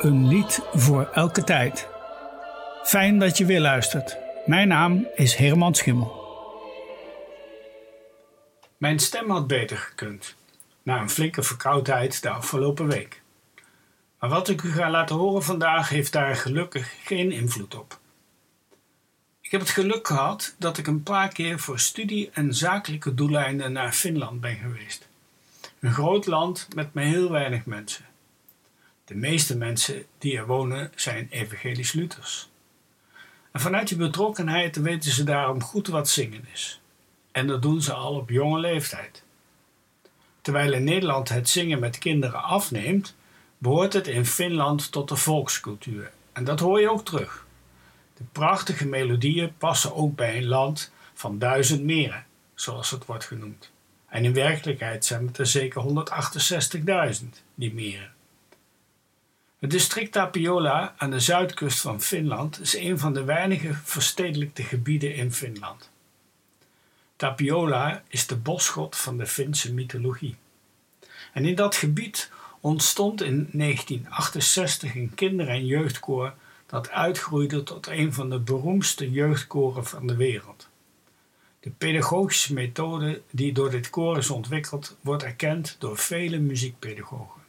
Een lied voor elke tijd. Fijn dat je weer luistert. Mijn naam is Herman Schimmel. Mijn stem had beter gekund, na een flinke verkoudheid de afgelopen week. Maar wat ik u ga laten horen vandaag heeft daar gelukkig geen invloed op. Ik heb het geluk gehad dat ik een paar keer voor studie en zakelijke doeleinden naar Finland ben geweest. Een groot land met maar heel weinig mensen. De meeste mensen die er wonen zijn evangelisch-Luthers. En vanuit die betrokkenheid weten ze daarom goed wat zingen is. En dat doen ze al op jonge leeftijd. Terwijl in Nederland het zingen met kinderen afneemt, behoort het in Finland tot de volkscultuur. En dat hoor je ook terug. De prachtige melodieën passen ook bij een land van duizend meren, zoals het wordt genoemd. En in werkelijkheid zijn het er zeker 168.000, die meren. Het district Tapiola aan de zuidkust van Finland is een van de weinige verstedelijkte gebieden in Finland. Tapiola is de bosgod van de Finse mythologie. En in dat gebied ontstond in 1968 een kinder- en jeugdkoor dat uitgroeide tot een van de beroemdste jeugdkoren van de wereld. De pedagogische methode die door dit koor is ontwikkeld, wordt erkend door vele muziekpedagogen.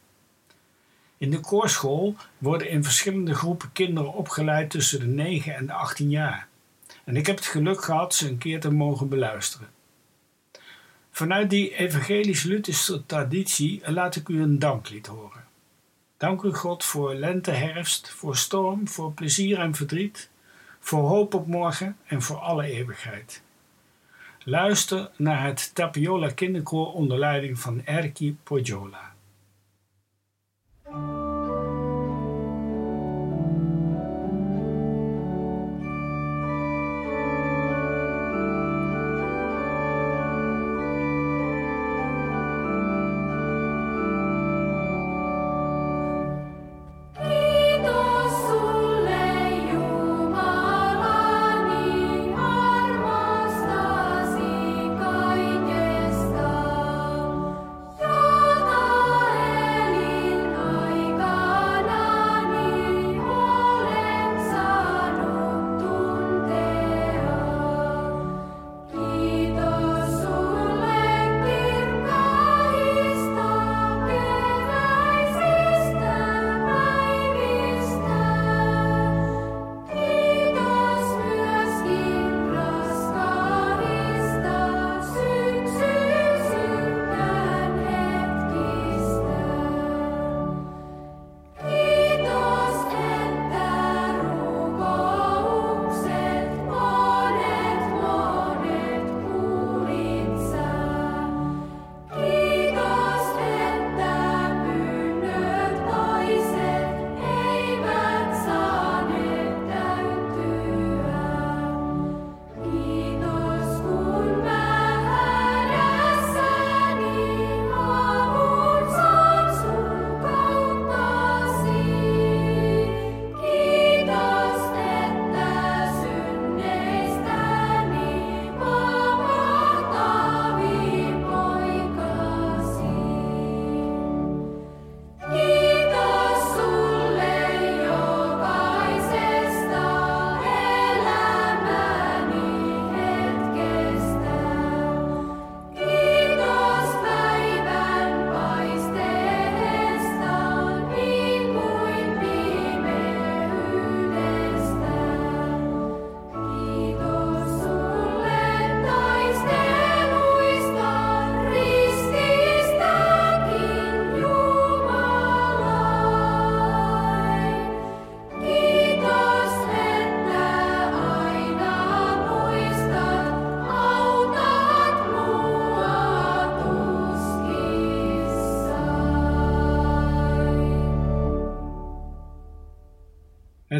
In de koorschool worden in verschillende groepen kinderen opgeleid tussen de 9 en de 18 jaar. En ik heb het geluk gehad ze een keer te mogen beluisteren. Vanuit die evangelisch-Lutherse traditie laat ik u een danklied horen. Dank u God voor lente, herfst, voor storm, voor plezier en verdriet, voor hoop op morgen en voor alle eeuwigheid. Luister naar het Tapiola kinderkoor onder leiding van Erki Pojola.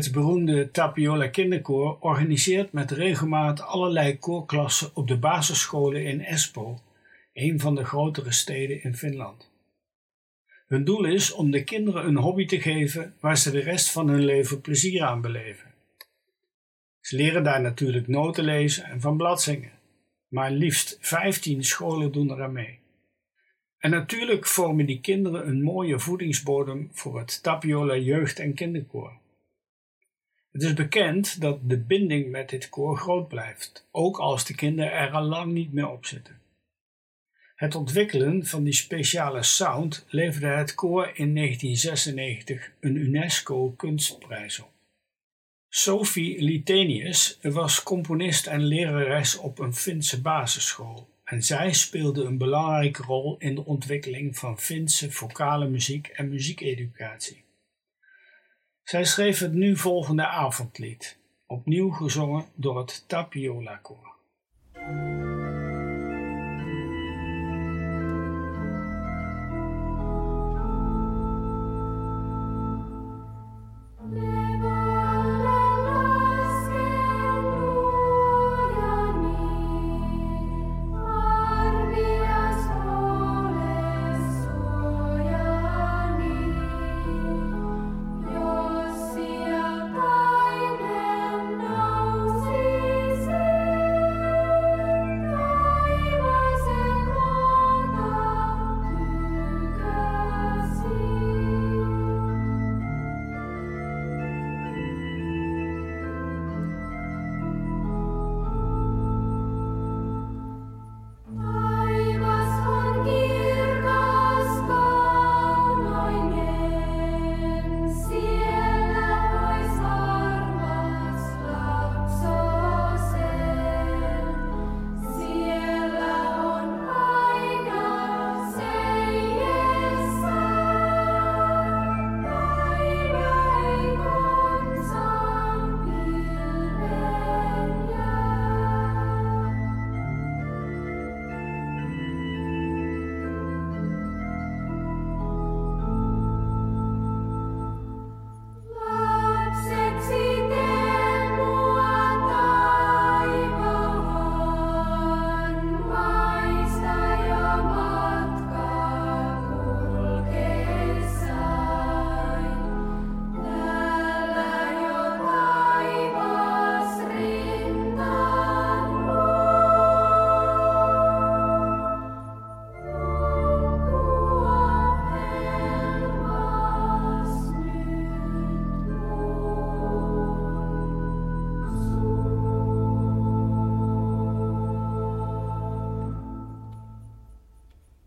Het beroemde Tapiola Kinderkoor organiseert met regelmaat allerlei koorklassen op de basisscholen in Espoo, een van de grotere steden in Finland. Hun doel is om de kinderen een hobby te geven waar ze de rest van hun leven plezier aan beleven. Ze leren daar natuurlijk noten lezen en van bladzingen, maar liefst 15 scholen doen eraan mee. En natuurlijk vormen die kinderen een mooie voedingsbodem voor het Tapiola Jeugd- en Kinderkoor. Het is bekend dat de binding met dit koor groot blijft, ook als de kinderen er al lang niet meer op zitten. Het ontwikkelen van die speciale sound leverde het koor in 1996 een UNESCO kunstprijs op. Sophie Litenius was componist en lerares op een Finse basisschool en zij speelde een belangrijke rol in de ontwikkeling van Finse vocale muziek en muziekeducatie. Zij schreef het nu volgende avondlied, opnieuw gezongen door het Tapiola Koor.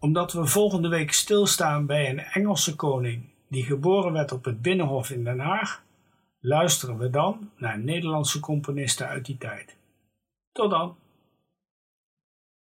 Omdat we volgende week stilstaan bij een Engelse koning die geboren werd op het Binnenhof in Den Haag, luisteren we dan naar Nederlandse componisten uit die tijd. Tot dan!